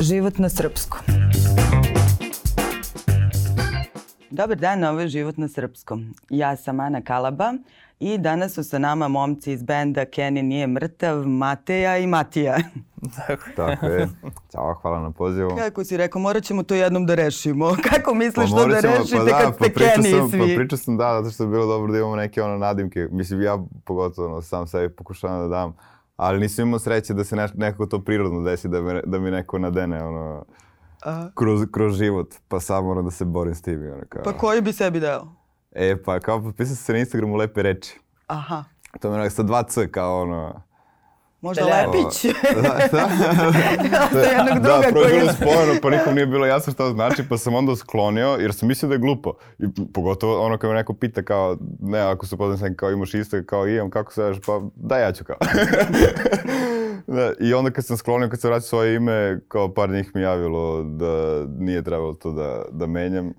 Život na srpskom. Dobar dan, ovo je Život na srpskom. Ja sam Ana Kalaba i danas su sa nama momci iz benda Kenny nije mrtav, Mateja i Matija. Tako je. Ćao, hvala na pozivu. Kako si rekao, morat ćemo to jednom da rešimo. Kako misliš to da rešite pa da, kad ste pa Kenny i svi? Pa pričao sam da, zato što je bilo dobro da imamo neke ono nadimke. Mislim, ja pogotovo ono, sam sebi pokušavam da dam. Ali nisam imao sreće da se ne, nekako to prirodno desi, da, me, da mi neko nadene ono, kroz, kroz život. Pa sam moram da se borim s tim. Ono, kao. Pa koji bi sebi dao? E, pa kao potpisao se na Instagramu lepe reči. Aha. To me sa dva C kao ono... Možda Lepić. Da, da. je jednog druga da, koji... Da, spojeno, pa nikom nije bilo jasno šta znači, pa sam onda sklonio, jer sam mislio da je glupo. I pogotovo ono kad me neko pita kao, ne, ako se poznam sam kao imaš isto, kao imam, kako se zoveš, pa da ja ću kao. da, I onda kad sam sklonio, kad sam vratio svoje ime, kao par njih mi javilo da nije trebalo to da, da menjam.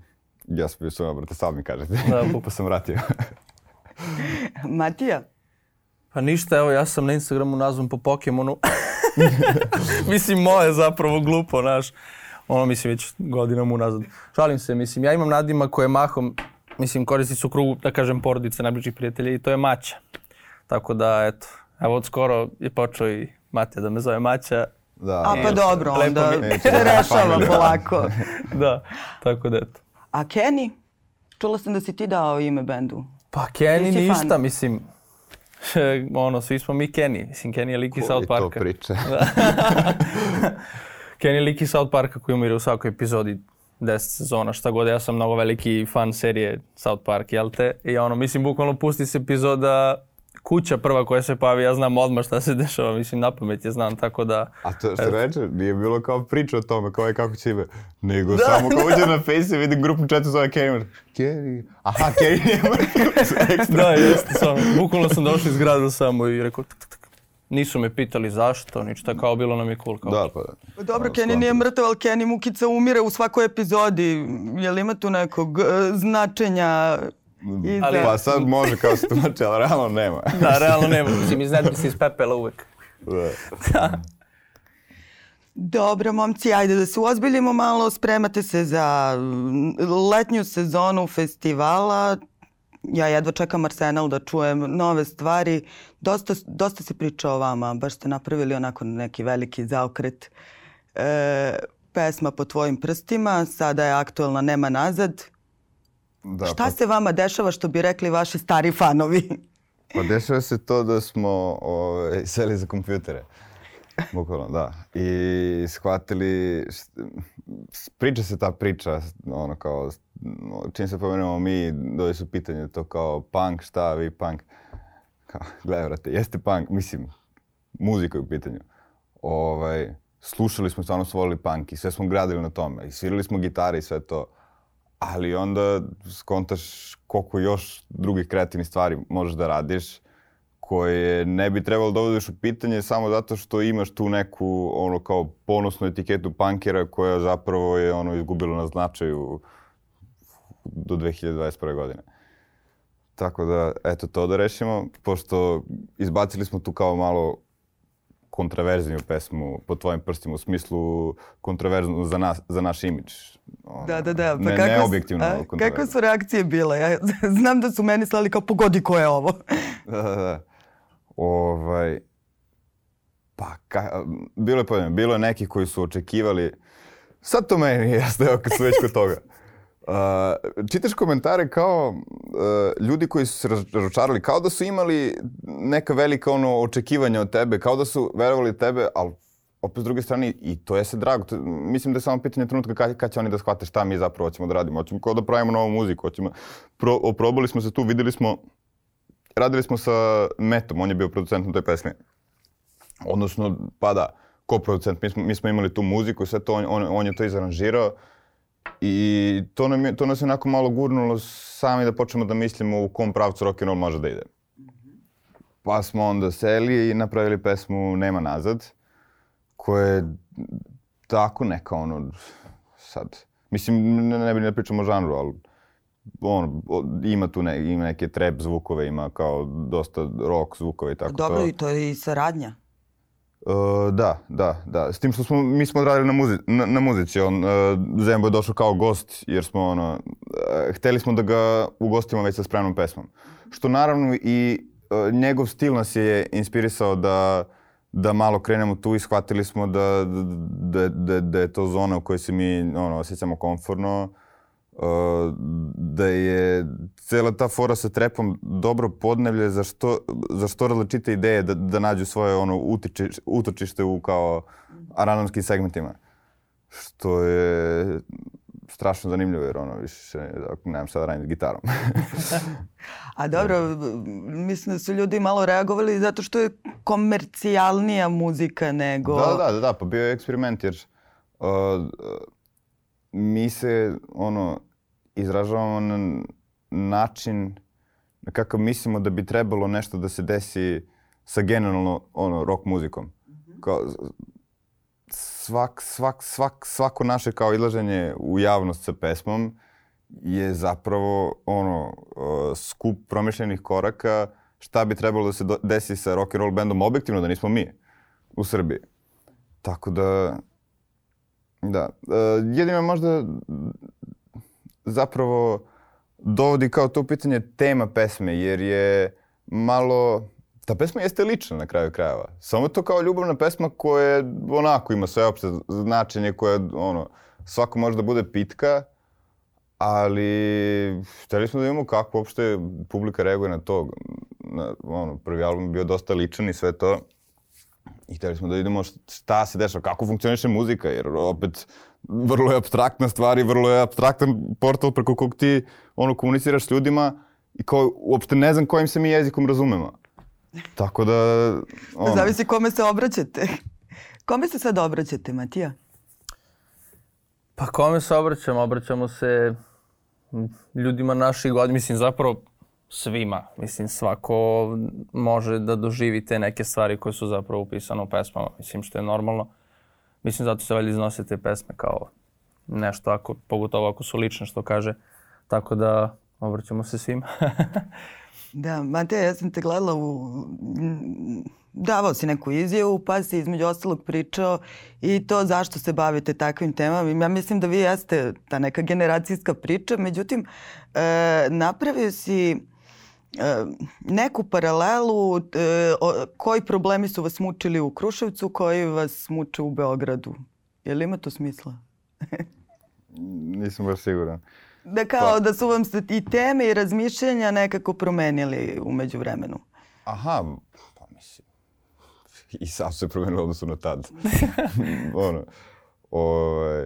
Ja sam bio svojom, brate, sad mi kažete. Da, pa sam vratio. Matija? Pa ništa, evo ja sam na Instagramu nazvan po Pokemonu. mislim, moje zapravo glupo, znaš. Ono, mislim, već godinama unazad. Šalim se, mislim, ja imam nadima koje mahom, mislim, koristi su krugu, da kažem, porodice, najbližih prijatelja i to je Maća. Tako da, eto, evo od skoro je počeo i Matija da me zove Maća. Da. A pa dobro, onda se rešava polako. da, tako da eto. A Kenny? Čula sam da si ti dao ime bendu. Pa Kenny ništa, fan? mislim, ono, svi smo mi Kenny. Mislim, Kenny je lik iz South Parka. Koji to priče? Kenny je lik iz South Parka koji umire u svakoj epizodi 10 sezona, šta god. Ja sam mnogo veliki fan serije South Park, jel te? I ono, mislim, bukvalno pusti se epizoda kuća prva koja se pavi, ja znam odmah šta se dešava, mislim, na pamet je znam, tako da... A to što reče, nije bilo kao priča o tome, kao je kako će ime, nego da, samo kao uđe na Face i vidim grupu četu zove Kenny, Kenny, aha, Kenny je mrtav, Da, jeste, samo, bukvalno sam došao iz grada samo i rekao, tak, tak, tak. Nisu me pitali zašto, ništa, kao bilo nam je cool. Kao. Da, pa da. Dobro, Kenny nije mrtav, ali Kenny Mukica umire u svakoj epizodi. Je li ima tu nekog uh, značenja ali, pa sad može kao stumače, ali realno nema. da, realno nema. Mislim, iznedri se iz pepela uvek. Da. da. Dobro, momci, ajde da se uozbiljimo malo. Spremate se za letnju sezonu festivala. Ja jedva čekam Arsenal da čujem nove stvari. Dosta, dosta se priča o vama. Baš ste napravili onako neki veliki zaokret. E, pesma po tvojim prstima. Sada je aktuelna Nema nazad. Da, Šta pa... se vama dešava što bi rekli vaši stari fanovi? Pa dešava se to da smo ovaj, seli za kompjutere. Bukvalno, da. I shvatili, priča se ta priča, ono kao, čim se pomenemo mi, dođe su pitanje to kao punk, šta vi punk? Kao, gledaj, vrate, jeste punk, mislim, muzika je u pitanju. Ovaj, slušali smo, stvarno su volili punk i sve smo gradili na tome. I svirali smo gitare i sve to ali onda skontaš koliko još drugih kreativnih stvari možeš da radiš koje ne bi trebalo da dovodiš u pitanje samo zato što imaš tu neku ono kao ponosnu etiketu punkera koja zapravo je ono izgubila na značaju do 2021. godine. Tako da, eto to da rešimo, pošto izbacili smo tu kao malo kontraverzniju pesmu po tvojim prstima u smislu kontraverznu za, nas, za naš imidž. Da, da, da. Pa ne, kako, neobjektivno a, Kakve su reakcije bile? Ja znam da su meni slali kao pogodi ko je ovo. da, da, da. Ovaj, pa, ka, bilo je pojene, bilo je neki koji su očekivali, sad to meni evo kad su već kod toga. Uh, čitaš komentare kao uh, ljudi koji su se razočarali, kao da su imali neka velika ono očekivanja od tebe, kao da su verovali tebe, ali opet s druge strane i to je se drago. To, mislim da je samo pitanje trenutka kad, kad će oni da shvate šta mi zapravo hoćemo da radimo. Hoćemo kao da pravimo novu muziku, hoćemo... Pro, oprobali smo se tu, videli smo, radili smo sa Metom, on je bio producent na toj pesmi. Odnosno, pa da, ko producent, mi smo, mi smo imali tu muziku i sve to, on, on, on je to izaranžirao. I to, nam je, to nas je onako malo gurnulo sami da počnemo da mislimo u kom pravcu rock and roll može da ide. Pa smo onda seli i napravili pesmu Nema nazad, koja je tako neka ono, sad, mislim ne, ne bi ne pričamo o žanru, ali on, ima tu ne, ima neke trap zvukove, ima kao dosta rock zvukove i tako Dobro, to. i to je i saradnja. Uh, da, da, da. S tim što smo, mi smo radili na, muzi, na, na muzici. On, uh, Zembo je došao kao gost jer smo ono, uh, hteli smo da ga ugostimo već sa spremnom pesmom. Što naravno i uh, njegov stil nas je inspirisao da, da malo krenemo tu i shvatili smo da, da, da, da je to zona u kojoj se mi ono, osjećamo komfortno. Uh, da je cela ta fora sa trepom dobro podnevlje za što, za što različite ideje da, da nađu svoje ono utiči, utočište u kao arandomskim segmentima. Što je strašno zanimljivo jer ono više nemam šta da radim s gitarom. A dobro, mislim da su ljudi malo reagovali zato što je komercijalnija muzika nego... Da, da, da, da pa bio je eksperiment jer uh, mi se ono izražavamo na način na kakav mislimo da bi trebalo nešto da se desi sa generalno ono, rock muzikom. Kao, svak, svak, svak, svako naše kao izlaženje u javnost sa pesmom je zapravo ono skup promišljenih koraka šta bi trebalo da se desi sa rock and roll bandom objektivno da nismo mi u Srbiji. Tako da da, jedino možda zapravo dovodi kao to pitanje tema pesme, jer je malo... Ta pesma jeste lična na kraju krajeva. Samo to kao ljubavna pesma koja onako ima sveopšte značenje koje ono, svako može da bude pitka, ali hteli smo da imamo kako uopšte publika reaguje na to. Na, ono, prvi album je bio dosta ličan i sve to. I hteli smo da vidimo šta se dešava, kako funkcioniše muzika, jer opet vrlo je abstraktna stvar i vrlo je abstraktan portal preko kog ti ono komuniciraš s ljudima i kao uopšte ne znam kojim se mi jezikom razumemo. Tako da... Ono. Zavisi kome se obraćate. Kome se sad obraćate, Matija? Pa kome se obraćamo? Obraćamo se ljudima naših godina, mislim zapravo svima. Mislim svako može da doživi te neke stvari koje su zapravo upisane u pesmama. Mislim što je normalno. Mislim, zato se valjda iznose te pesme kao nešto, ako, pogotovo ako su lične, što kaže. Tako da obraćamo se svima. da, Mateja, ja sam te gledala u... Davao si neku izjavu, pa si između ostalog pričao i to zašto se bavite takvim temama. Ja mislim da vi jeste ta neka generacijska priča, međutim, e, napravio si neku paralelu e, koji problemi su vas mučili u Kruševcu, koji vas muče u Beogradu. Je li ima to smisla? Nisam baš siguran. Da kao pa... da su vam se i teme i razmišljanja nekako promenili umeđu vremenu. Aha, pa mislim. I sam se promenilo odnosno na tad. ono, ovaj,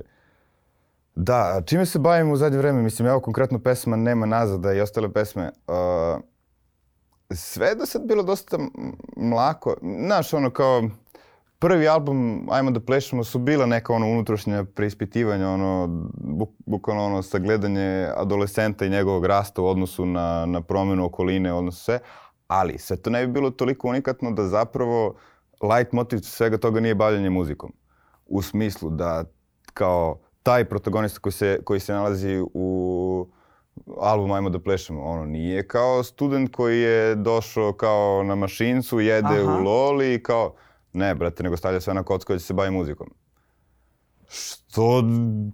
Da, čime se bavim u zadnje vreme? Mislim, evo konkretno pesma Nema nazada i ostale pesme. Uh, sve je do sad bilo dosta mlako. Znaš, ono kao prvi album Ajmo da plešemo su bila neka ono unutrašnja preispitivanja, ono, buk, bukvalno ono sagledanje adolescenta i njegovog rasta u odnosu na, na promenu okoline, odnosno sve. Ali sve to ne bi bilo toliko unikatno da zapravo light motiv svega toga nije bavljanje muzikom. U smislu da kao taj protagonista koji se, koji se nalazi u album Ajmo da plešemo. Ono nije kao student koji je došao kao na mašincu, jede Aha. u loli i kao... Ne, brate, nego stavlja sve na kocku da će se bavi muzikom. Što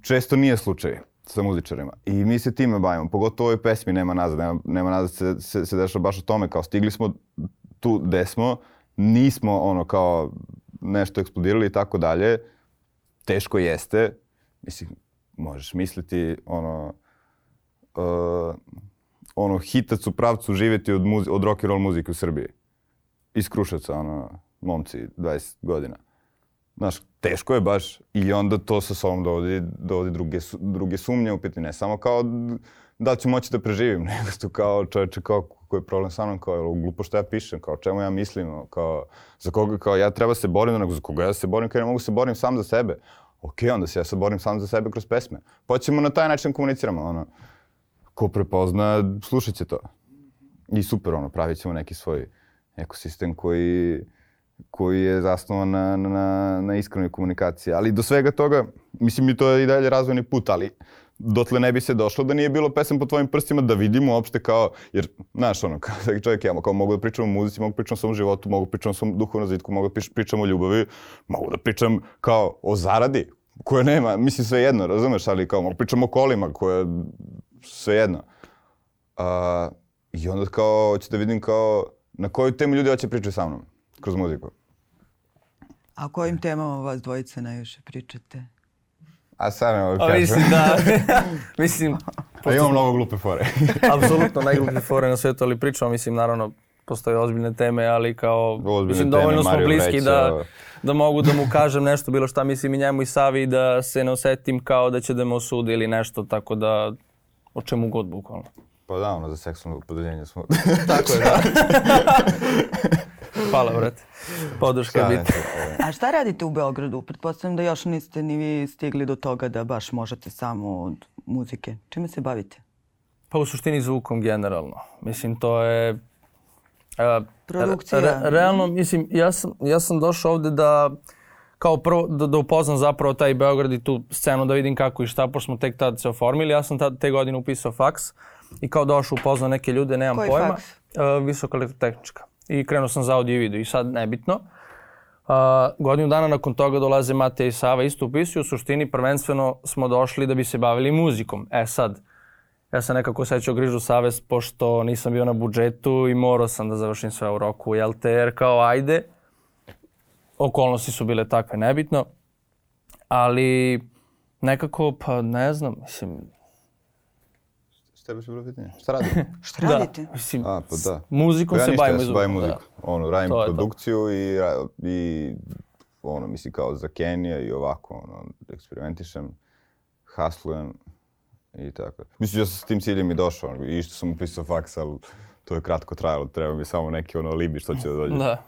često nije slučaj sa muzičarima. I mi se time bavimo. Pogotovo u ovoj pesmi Nema nazad. Nema, nema nazad se, se, se dešava baš o tome. Kao stigli smo tu gde smo, nismo ono kao nešto eksplodirali i tako dalje. Teško jeste. Mislim, možeš misliti ono uh, ono hitac u pravcu živjeti od, muzi od rock and roll muzike u Srbiji. Iz Kruševca, ono, momci, 20 godina. Znaš, teško je baš i onda to sa sobom dovodi, dovodi druge, druge sumnje u pitanje. Ne samo kao da ću moći da preživim, nego tu kao čoveče, kao koji je problem sa mnom, kao glupo što ja pišem, kao čemu ja mislim, kao za koga, kao ja treba se borim, nego za koga ja se borim, kao ja ne mogu se borim sam za sebe. Ok, onda se ja se borim sam za sebe kroz pesme. Pa ćemo na taj način komuniciramo, ono ko prepozna, slušat će to. I super, ono, pravit ćemo neki svoj ekosistem koji, koji je zasnovan na, na, na iskrenoj komunikaciji. Ali do svega toga, mislim mi to je i dalje razvojni put, ali dotle ne bi se došlo da nije bilo pesem po tvojim prstima da vidimo uopšte kao, jer, znaš, ono, kao svaki čovjek ja, kao mogu da pričam o muzici, mogu da pričam o svom životu, mogu da pričam o svom duhovnom razvitku, mogu da pričam o ljubavi, mogu da pričam kao o zaradi, koje nema, mislim sve jedno, razumeš, ali kao mogu da pričam o kolima, koje sve jedno. A, I onda kao, hoću da vidim kao, na koju temu ljudi hoće pričati sa mnom, kroz muziku. A o kojim temama vas dvojice najviše pričate? A sad ne mogu kažem. mislim da, mislim, A imam mnogo glupe fore. apsolutno najgluplje fore na svetu, ali pričamo, mislim, naravno, postoje ozbiljne teme, ali kao, Ozbiljne mislim, teme, dovoljno smo Mario bliski Vreća. da, da mogu da mu kažem nešto, bilo šta, mislim i njemu i Savi, da se ne osetim kao da će da me osudi ili nešto, tako da, o čemu god bukvalno. Pa da, ono, za seksualno podeljenje smo. Tako je, da. Hvala, brate. Podrška to? A šta radite u Beogradu? Pretpostavljam da još niste ni vi stigli do toga da baš možete samo od muzike. Čime se bavite? Pa u suštini zvukom generalno. Mislim, to je... a, Produkcija. re- realno, mislim, ja sam, ja sam došao ovde da kao prvo da, da upoznam zapravo taj Beograd i tu scenu da vidim kako i šta, pošto smo tek tad se oformili. Ja sam tad te godine upisao faks i kao došao upoznao neke ljude, nemam Koji pojma. faks? Uh, visoka elektrotehnička. I krenuo sam za audio i video i sad nebitno. Uh, godinu dana nakon toga dolaze Mateja i Sava isto upisuju. U suštini prvenstveno smo došli da bi se bavili muzikom. E sad, ja sam nekako osjećao grižu savest pošto nisam bio na budžetu i morao sam da završim sve u roku. Jel te, jer kao ajde, okolnosti su bile takve, nebitno. Ali nekako, pa ne znam, mislim, Šta bi bilo pitanje? Šta radim? Šta radite? da, mislim, A, pa da. muzikom Pa ja se ništa, bavimo ja se bavim zvukom, da. muzikom. Ono, radim To produkciju i, i ono, mislim, kao za Kenija i ovako, ono, eksperimentišem, haslujem i tako. Mislim, ja sam s tim ciljem i došao, ono, i što sam upisao faks, ali to je kratko trajalo, treba mi samo neki ono libi što će da dođe. Da.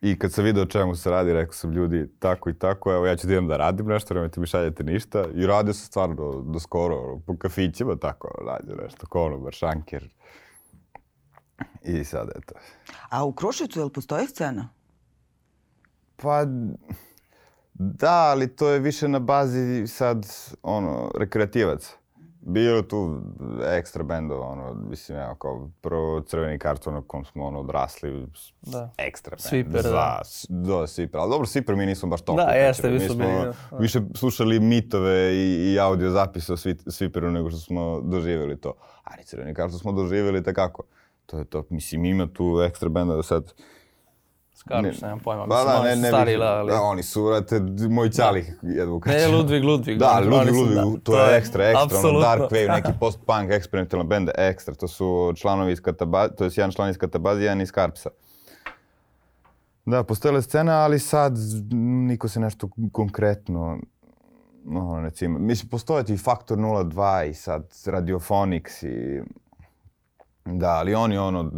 I kad sam vidio o čemu se radi, rekao sam ljudi tako i tako, evo ja ću da idem da radim nešto, nemojte mi šaljete ništa. I radio sam stvarno do, do skoro, po kafićima tako, radio nešto, konobar, šanker. I sad, eto. A u Kruševcu, jel postoji scena? Pa, da, ali to je više na bazi sad, ono, rekreativac. Bilo tu ekstra bendova, ono, mislim, evo, kao prvo crveni karton na kom smo, ono, odrasli, Da. ekstra bend. Sviper, da. Da, Sviper, ali dobro, Sviper mi nismo baš toliko. Da, jeste, Mi smo bili, da. više slušali mitove i, i audio zapise o Svi- Sviperu nego što smo doživjeli to. Ali crveni karton smo doživjeli tekako. To je to, mislim, ima tu ekstra benda sad. Skarpiš, nemam pojma. Mislim, da, oni ne, ne stari, da, ali... Da, oni su, vrate, moj ćali jedvu kad Ne, Ludvig, Ludvig. Da, oni Ludvig, su- Ludvig, da, to, je ekstra, ekstra, ono. Dark Wave, neki post-punk eksperimentalna benda, ekstra, to su članovi iz Katabazi, to je jedan član iz Katabazi, jedan iz Karpsa. Da, postojala scena, ali sad niko se nešto konkretno no, ne cima. Mislim, postoje ti Faktor 02 i sad Radiophonics i... Da, ali oni ono,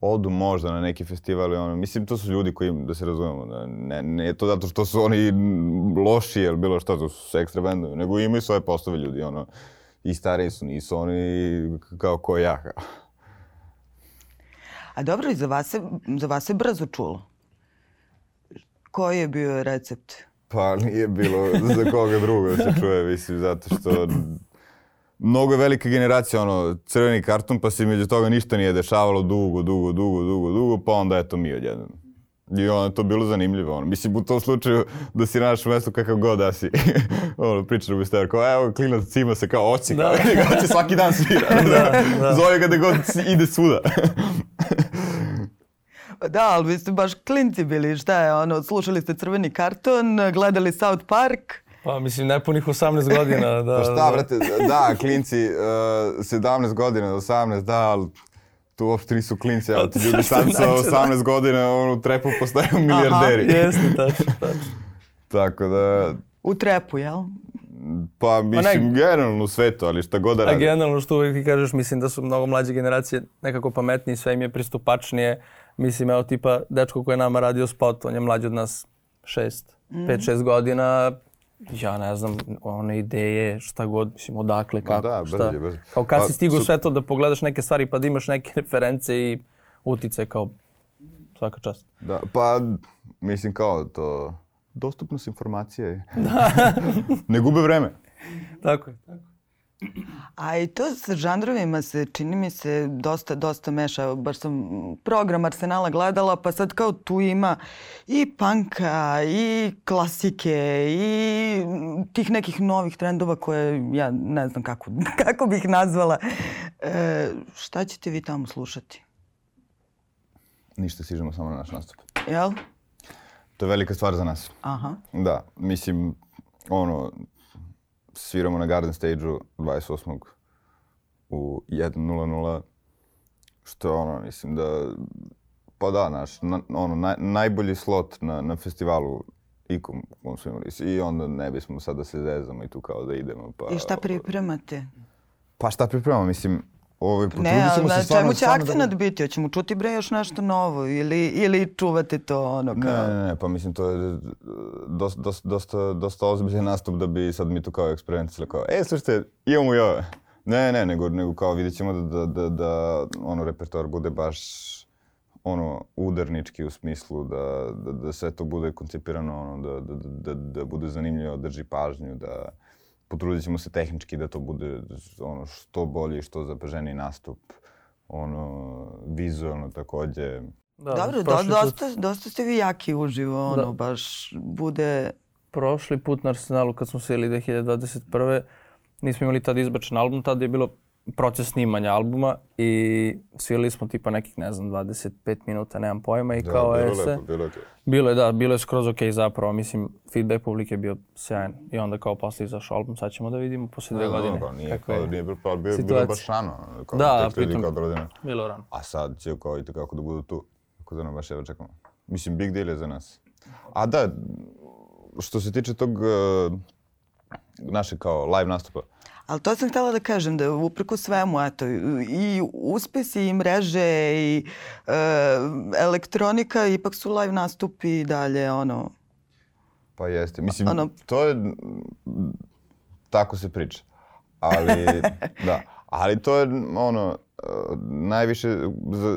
odu možda na neki festival i ono, mislim, to su ljudi koji, da se razumemo, da ne, ne je to zato što su oni loši ili bilo šta, to su ekstra bendovi, nego imaju svoje poslove ljudi, ono, i stariji su, nisu oni kao ko ja. A dobro, i za vas se, za vas se brzo čulo. Koji je bio recept? Pa nije bilo za koga drugo da se čuje, mislim, zato što mnogo je velika generacija, ono, crveni karton, pa se među toga ništa nije dešavalo dugo, dugo, dugo, dugo, dugo, pa onda eto mi odjednom. I ono, to je bilo zanimljivo, ono. Mislim, u tom slučaju da si naš u mestu kakav god da si. ono, priča bi ste, kao, evo, klinac cima se kao oći, Da. kao, hoće svaki dan svira. da. Zove ga da god si- ide svuda. Da, ali vi ste baš klinci bili, šta je ono, slušali ste Crveni karton, gledali South Park. Pa mislim, nepunih 18 godina. Da, Pa šta, da. brate, da, klinci, uh, 17 godina, 18, da, ali tu uopšte nisu klinci, ali ti ljudi sad sa 18 godina ono, u trepu postaju milijarderi. Jeste, tačno, tačno. Tako da, U trepu, jel? pa mislim, ne- generalno u svetu, ali šta god da A radi. generalno što uvijek ti kažeš, mislim da su mnogo mlađe generacije nekako pametniji, sve im je pristupačnije. Mislim, evo tipa, dečko koji je nama radio spot, on je mlađi od nas šest, pet, šest godina. Ja ne znam, one ideje, šta god, mislim, odakle, kako, da, šta. brzo je, brzo. Kao kad Pa, si stigao su- sve to da pogledaš neke stvari pa da imaš neke reference i utice kao svaka čast. Da, pa, mislim kao to, dostupnost informacije. ne gube vreme. tako je, tako. A i to sa žanrovima se, čini mi se, dosta, dosta meša. Baš sam program Arsenala gledala, pa sad kao tu ima i panka, i klasike, i tih nekih novih trendova koje ja ne znam kako, kako bih nazvala. E, šta ćete vi tamo slušati? Ništa, stižemo samo na naš nastup. Jel? To je velika stvar za nas. Aha. Da, mislim, ono, sviramo na Garden Stage-u 28. u 1.00, što je ono, mislim da, pa da, naš, na, ono, naj, najbolji slot na, na festivalu ikom kom smo imali. I onda ne bismo sad da se zezamo i tu kao da idemo. Pa, I šta pripremate? Pa šta pripremamo, mislim, Ovaj, ne, ali na čemu će akcenat da... biti? Hoćemo čuti bre još nešto novo ili, ili čuvate to ono kao... Ne, ne, ne, pa mislim to je dosta, dosta, dosta, dosta ozbiljan nastup da bi sad mi to kao eksperimentisali kao, e, slušajte, imamo i ove. Ne, ne, nego, nego kao vidjet ćemo da, da, da, da ono repertoar bude baš ono udarnički u smislu da, da, da sve to bude koncipirano, ono, da, da, da, da bude zanimljivo, da drži pažnju, da potrudit ćemo se tehnički da to bude ono što bolji, što zapaženiji nastup, ono, vizualno takođe. Da, Dobro, do, dosta, dosta ste vi jaki uživo, ono, da. baš bude... Prošli put na Arsenalu kad smo sjeli 2021. nismo imali tad izbačen album, tada je bilo proces snimanja albuma i svirali smo tipa nekih, ne znam, 25 minuta, nemam pojma i da, kao bilo je Lepo, bilo, okay. bilo je, da, bilo je skroz ok zapravo, mislim, feedback publike je bio sjajan i onda kao posle izašao album, sad ćemo da vidimo posle dve godine. Da, nije, kao, nije bilo, pa, bio, bilo baš rano, kao da, pritom, kao da bilo rano. A sad će kao i kako da budu tu, tako da nam baš evo čekamo. Mislim, big deal je za nas. A da, što se tiče tog uh, naše kao live nastupa, Ali to sam htjela da kažem, da upreko svemu, eto, i uspesi i mreže i e, elektronika, ipak su live nastupi i dalje, ono... Pa jeste. Mislim, ono... to je... Tako se priča. Ali, da. Ali to je, ono, najviše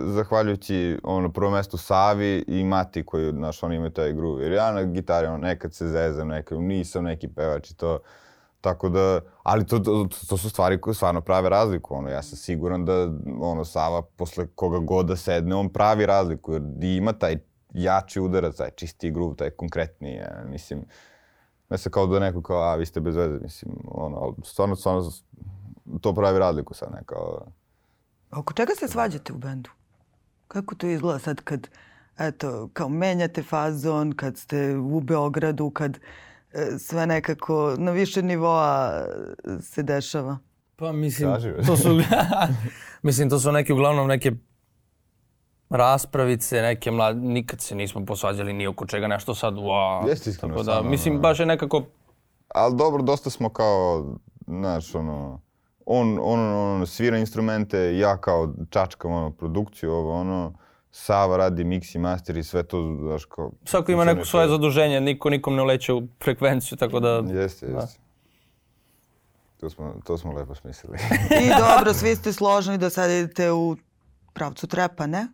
zahvaljujući ono prvo mesto Savi i Mati koji naš oni imaju taj groove. Jer ja na gitari ono, nekad se zezam, nekad nisam neki pevač i to Tako da, ali to, to, to su stvari koje stvarno prave razliku. Ono, ja sam siguran da ono, Sava posle koga god da sedne, on pravi razliku. Jer ima taj jači udarac, taj čisti groove, taj konkretniji. Ja, mislim, ne se kao da neko kao, a vi ste bez veze, mislim, ono, ali stvarno, stvarno, to pravi razliku sad, ne, kao... Oko čega se svađate u bendu? Kako to izgleda sad kad, eto, kao menjate fazon, kad ste u Beogradu, kad sve nekako na više nivoa se dešava? Pa mislim, to su, mislim, to su neke uglavnom neke raspravice, neke mlade, nikad se nismo posvađali ni oko čega nešto sad, wow. Jeste iskreno. Tako da, mislim, baš je nekako... Ali dobro, dosta smo kao, znaš, ono, on, on, on svira instrumente, ja kao čačkam ono, produkciju, ovo, ono, Sava radi mix i master i sve to, znaš kao... Svako ima neko svoje zaduženje, niko nikom ne uleće u frekvenciju, tako da... Jeste, jeste. Da. To smo, to smo lepo smislili. I dobro, svi ste složni da sad idete u pravcu trepa, ne?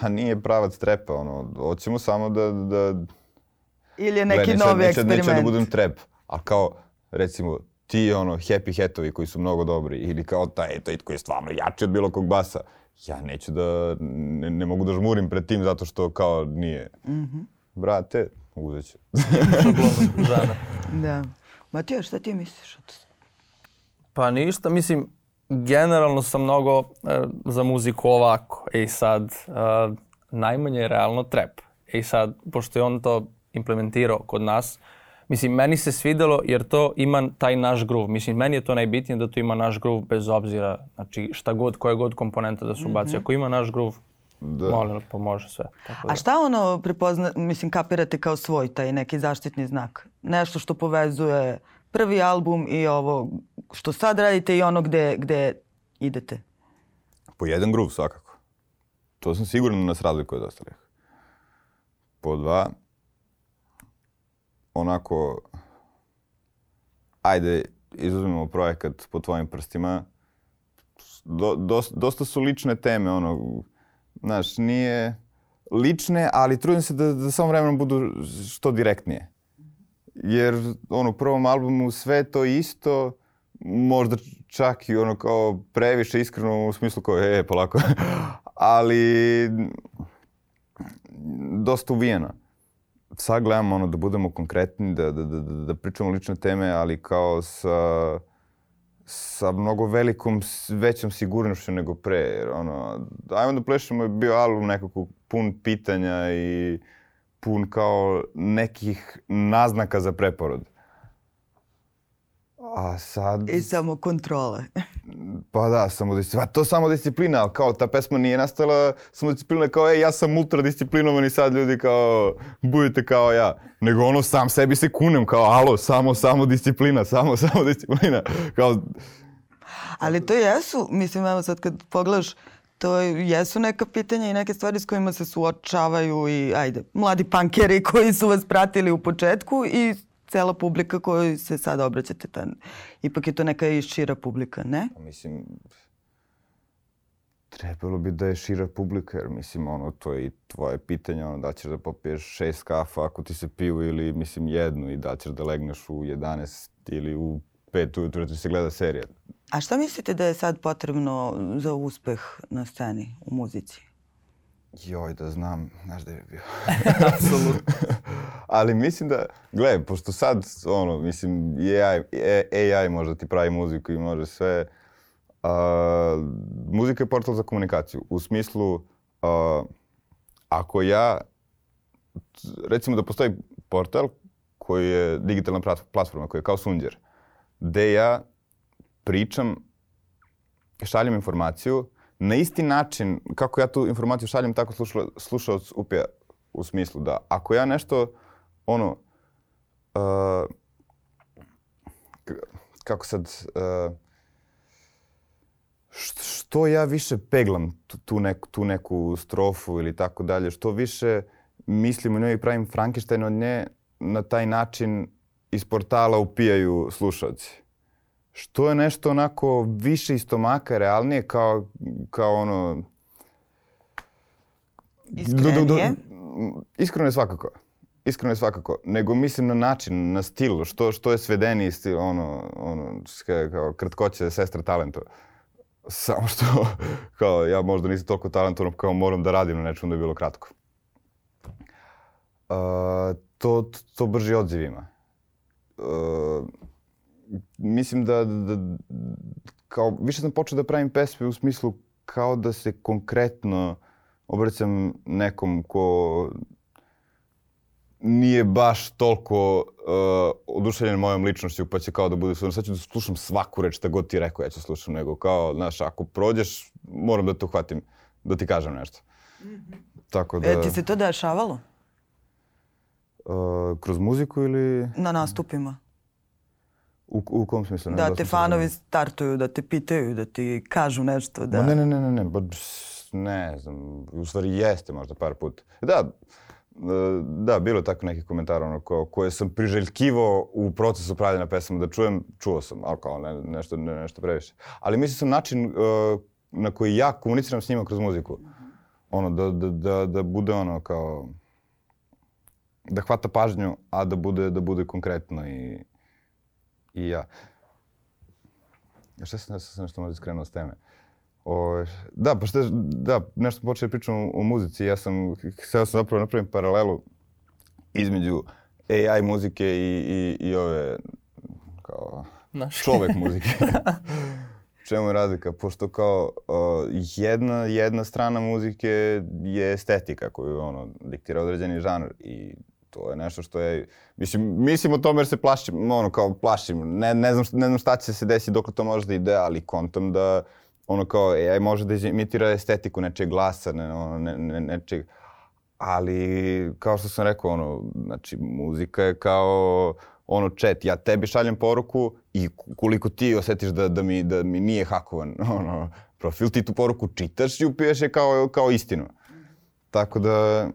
Pa nije pravac trepa, ono, hoćemo samo da... da... Ili je neki Gle, novi neće, eksperiment. Neće da budem trep, a kao, recimo, ti ono, happy hatovi koji su mnogo dobri, ili kao taj, taj koji je stvarno jači od bilo kog basa, ja neću da, ne, ne mogu da žmurim pred tim zato što kao nije. Mm -hmm. Brate, uzet ću. da. Matija, šta ti misliš o to? Pa ništa, mislim, generalno sam mnogo uh, za muziku ovako. I sad, uh, najmanje je realno trap. I sad, pošto je on to implementirao kod nas, uh, Mislim, meni se svidelo jer to ima taj naš groove. Mislim, meni je to najbitnije da to ima naš groove bez obzira, znači šta god, koja god komponenta da se ubaci. Mm -hmm. Ako ima naš groove, da. molim, pomože sve. Tako da. A šta ono prepozna, mislim, kapirate kao svoj taj neki zaštitni znak? Nešto što povezuje prvi album i ovo što sad radite i ono gde, gde idete? Po jedan groove svakako. To sam siguran da nas razlikuje od ostalih. Po dva, onako, ajde, izuzmemo projekat po tvojim prstima, do, dosta, dosta su lične teme, ono, znaš, nije lične, ali trudim se da, da samo vremenom budu što direktnije. jer ono, u prvom albumu sve to isto, možda čak i ono kao previše iskreno u smislu kao, e, polako, ali dosta uvijeno. Sad gledamo ono da budemo konkretni, da, da, da, da pričamo lične teme, ali kao sa, sa mnogo velikom, većom sigurnošću nego pre. Jer ono, ajmo da plešemo je bio album nekako pun pitanja i pun kao nekih naznaka za preporod. A sad... I samo kontrole. Pa da, samodisciplina. To samodisciplina, ali kao ta pesma nije nastala samodisciplina kao, ej, ja sam ultradisciplinovan i sad ljudi kao, budite kao ja. Nego ono, sam sebi se kunem, kao, alo, samo, samo disciplina, samo, samo disciplina. Kao... Ali to jesu, mislim, evo sad kad pogledaš, to jesu neka pitanja i neke stvari s kojima se suočavaju i, ajde, mladi pankeri koji su vas pratili u početku i cela publika kojoj se sad obraćate. Ta, ipak je to neka i šira publika, ne? Pa mislim, trebalo bi da je šira publika, jer mislim, ono, to je i tvoje pitanje, ono, da ćeš da popiješ šest kafa ako ti se piju ili, mislim, jednu i da ćeš da legneš u 11 ili u 5 ujutru da ti se gleda serija. A šta mislite da je sad potrebno za uspeh na sceni u muzici? Joj, da znam, znaš da je bio. Apsolutno. Ali mislim da, gle, pošto sad, ono, mislim, AI, AI može da ti pravi muziku i može sve, uh, muzika je portal za komunikaciju. U smislu, uh, ako ja, recimo da postoji portal koji je digitalna platforma, koji je kao Sunđer, gde ja pričam, šaljem informaciju, na isti način, kako ja tu informaciju šaljem, tako slušala, slušalac upija u smislu da ako ja nešto, ono, uh, kako sad, uh, što ja više peglam tu, tu, neku, tu neku strofu ili tako dalje, što više mislim o njoj i pravim Frankenstein od nje, na taj način iz portala upijaju slušalci što je nešto onako više iz stomaka, realnije, kao, kao ono... Iskrenije? Iskreno je svakako. Iskreno je svakako. Nego mislim na način, na stil, što, što je svedeniji stil, ono, ono, kao kratkoće sestra talentu. Samo što, kao, ja možda nisam toliko talentovan, kao moram da radim na nečemu da je bilo kratko. Uh, to, to brži odziv ima. Uh, mislim da, da, kao, više sam počeo da pravim pesme u smislu kao da se konkretno obraćam nekom ko nije baš toliko uh, oduševljen mojom ličnošću, pa će kao da bude sad ću da slušam svaku reč, šta god ti rekao, ja ću slušam, nego kao, znaš, ako prođeš, moram da te uhvatim, da ti kažem nešto. Mm -hmm. Tako da... E, ti se to dešavalo? Uh, kroz muziku ili... Na nastupima. U, u kom smislu? Ne, da te fanovi startuju, da te pitaju, da ti kažu nešto. Da... Ma ne, ne, ne, ne, ne, ba, ne znam, u stvari jeste možda par puta. Da, e, da, bilo je tako nekih komentara ono, ko, koje sam priželjkivo u procesu pravljena pesama da čujem, čuo sam, ali kao ne, nešto, ne, nešto previše. Ali mislim sam način uh, na koji ja komuniciram s njima kroz muziku. Ono, da, da, da, da bude ono kao da hvata pažnju, a da bude, da bude konkretno i i ja. Šta sam, sam nešto možda skrenuo s teme? O, da, pa šta, da, nešto počeo da pričam o, o muzici. Ja sam, sada sam zapravo napravim paralelu između AI muzike i, i, i ove, kao, Naš. čovek muzike. čemu je razlika? Pošto kao o, jedna, jedna strana muzike je estetika koju ono, diktira određeni žanr i to je nešto što je, mislim, mislim o tome jer se plašim, ono kao plašim, ne, ne, znam, ne znam šta će se desiti dok to može da ide, ali kontam da ono kao AI može da imitira estetiku nečeg glasa, ne, ono, ne, ne, nečeg, ali kao što sam rekao, ono, znači muzika je kao ono chat, ja tebi šaljem poruku i koliko ti osetiš da, da, mi, da mi nije hakovan ono, profil, ti tu poruku čitaš i upiješ je kao, kao istinu. Tako da,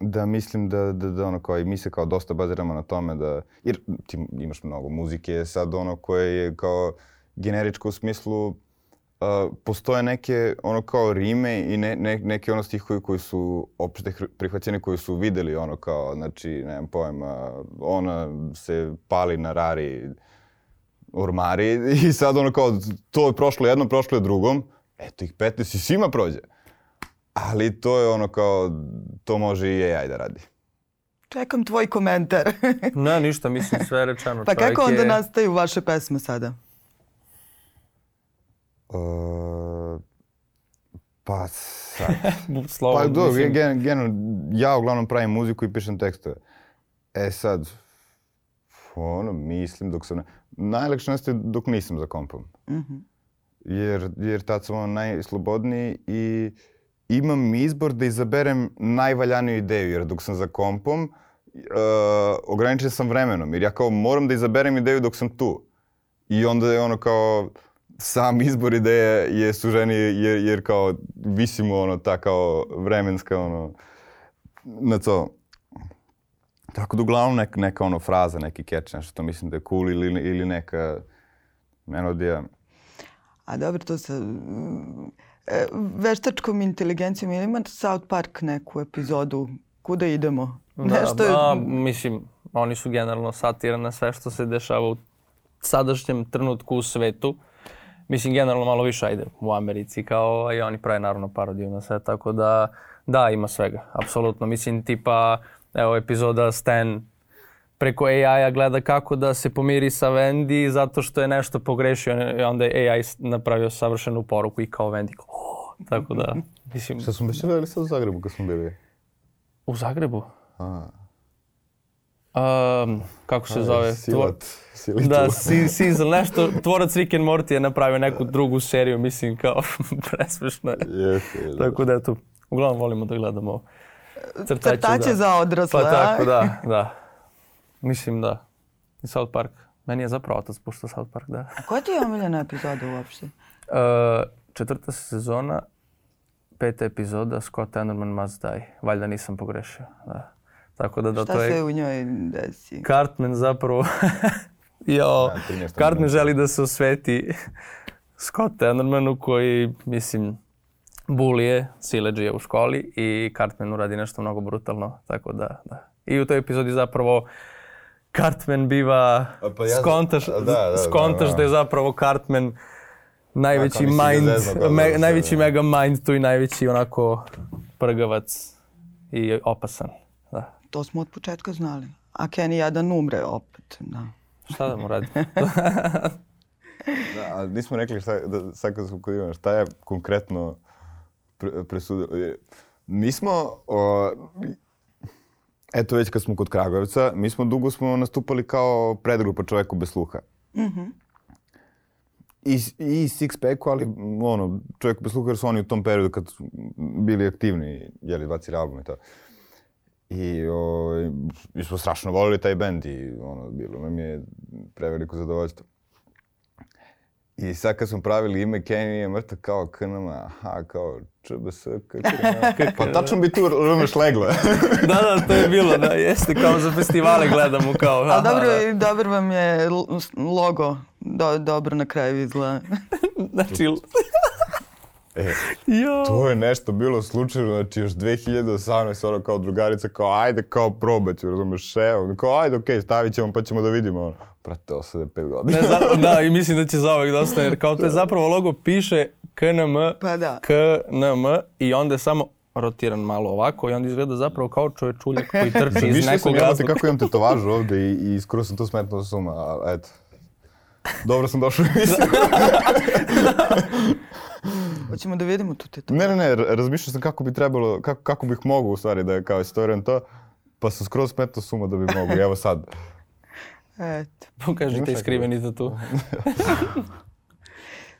da mislim da, da, da ono kao i mi se kao dosta baziramo na tome da, jer ti imaš mnogo muzike sad ono koje je kao generičko u smislu uh, postoje neke ono kao rime i ne, ne, neke ono stihovi koji su opšte prihvaćeni, koji su videli ono kao, znači, nemam pojma, ona se pali na rari ormari i sad ono kao, to je prošlo jednom, prošlo je drugom, eto ih 15 i svima prođe. Ali to je ono kao, to može i AI da radi. Čekam tvoj komentar. Ne, ništa, mislim sve je rečeno. pa Čovjek kako onda je... nastaju vaše pesme sada? Uh, pa sad... Slovo, Pa do, mislim, gen, gen, ja uglavnom pravim muziku i pišem tekstove. E sad, ono, mislim dok sam... Najlakše nastaje dok nisam za kompom. Mhm. Jer, jer tad sam ono najslobodniji i imam izbor da izaberem najvaljaniju ideju. Jer dok sam za kompom, uh, ograničen sam vremenom. Jer ja kao moram da izaberem ideju dok sam tu. I onda je ono kao sam izbor ideje je suženiji jer, jer kao visimo ono ta kao vremenska ono na to. Tako da uglavnom neka, neka ono fraza, neki catch, nešto to mislim da je cool ili, ili neka melodija. A dobro, to sa mm, e, veštačkom inteligencijom ili ima South Park neku epizodu? Kuda idemo? Da, da, mislim, oni su generalno satira na sve što se dešava u sadašnjem trenutku u svetu. Mislim, generalno malo više ajde u Americi kao i oni prave naravno parodiju na sve, tako da da, ima svega, apsolutno. Mislim, tipa, evo epizoda Stan preko AI-a gleda kako da se pomiri sa Wendy zato što je nešto pogrešio i onda je AI napravio savršenu poruku i kao Wendy. Oh, tako da, mislim... Šta smo već gledali sad u Zagrebu kad smo bili? U Zagrebu? A, Um, kako se zove? Silat. Silitu. Da, si, Sizzle, nešto, tvorac Rick and Morty je napravio neku drugu seriju, mislim, kao presmešno je. Jeste, jeste. Tako da, eto, uglavnom volimo da gledamo crtače. Crtače da. za odrasle, Pa a? tako, da, da. Mislim da. I South Park. Meni je zapravo otac puštao South Park, da. A koja ti je omiljena epizoda uopšte? Uh, četvrta sezona, peta epizoda, Scott Enderman Must Die. Valjda nisam pogrešio, da. Tako da, da Šta to je... se u njoj desi? Cartman zapravo... jo, Da, 13. Cartman minuta. želi da se osveti Scott Endermanu koji, mislim, bulije sileđije u školi i Cartman uradi nešto mnogo brutalno, tako da, da. I u toj epizodi zapravo Cartman biva, A pa ja skontaš, a da, da, skontaš da, da, da. je zapravo Cartman najveći A, kao nisi ga mind, zeznao kao me, da najveći da. mega mind tu i najveći onako prgavac i opasan. Da. To smo od početka znali. A Kenny jedan umre opet. Da. Šta da mu radi? Da, a nismo rekli šta, da, sad kad smo kod Ivana, šta je konkretno pre, presudio. Je- Mi smo, o, eto već kad smo kod Kragujevca, mi smo dugo smo nastupali kao predgrupa čoveku bez sluha. I, i Six Packu, ali ono, čovjek bez sluha jer su oni u tom periodu kad su bili aktivni, jeli, bacili album i to. I o, mi smo strašno volili taj bend i ono, bilo nam je preveliko zadovoljstvo. I sad kad smo pravili ime, Kenny je mrtav kao KNM, aha, kao ČBS, KKN. Pa tačno bi tu, razumeš, leglo. da, da, to je bilo, da, jeste, kao za festivale gledamo, kao. Aha, dobro, da. dobro vam je logo. Do, dobro na kraju izgleda. Znači, E, jo. to je nešto bilo slučajno, znači još 2018, ono kao drugarica, kao ajde kao probat ću, razumeš, evo, kao ajde okej, stavit ćemo pa ćemo da vidimo. Ono. Brate, osade pet godina. Ne, za, da, i mislim da će za ovih dosta, jer kao to je zapravo logo piše KNM, Pa da. KNM i onda je samo rotiran malo ovako i onda izgleda zapravo kao čovečuljak koji trči iz Više sam nekog jebate razloga. kako imam tetovažu ovde i, i skoro sam to smetnuo sa suma, ali eto. Dobro sam došao u emisiju. Hoćemo da vidimo tu te Ne, ne, ne, ra- razmišljao sam kako bi trebalo, kako, kako bih mogao u stvari da je kao istorijan to, pa sam skroz smetao suma da bi mogu, evo sad. Eto. Pokažite iskriveni tatu.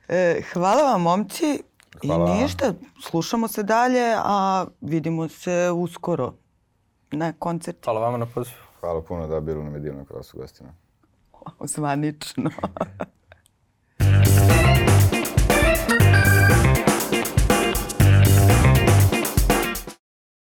E, hvala vam, momci. Hvala I ništa, slušamo se dalje, a vidimo se uskoro na koncertu. Hvala vama na pozivu. Hvala puno da bilo nam je divno kada su gostima. Zvanično.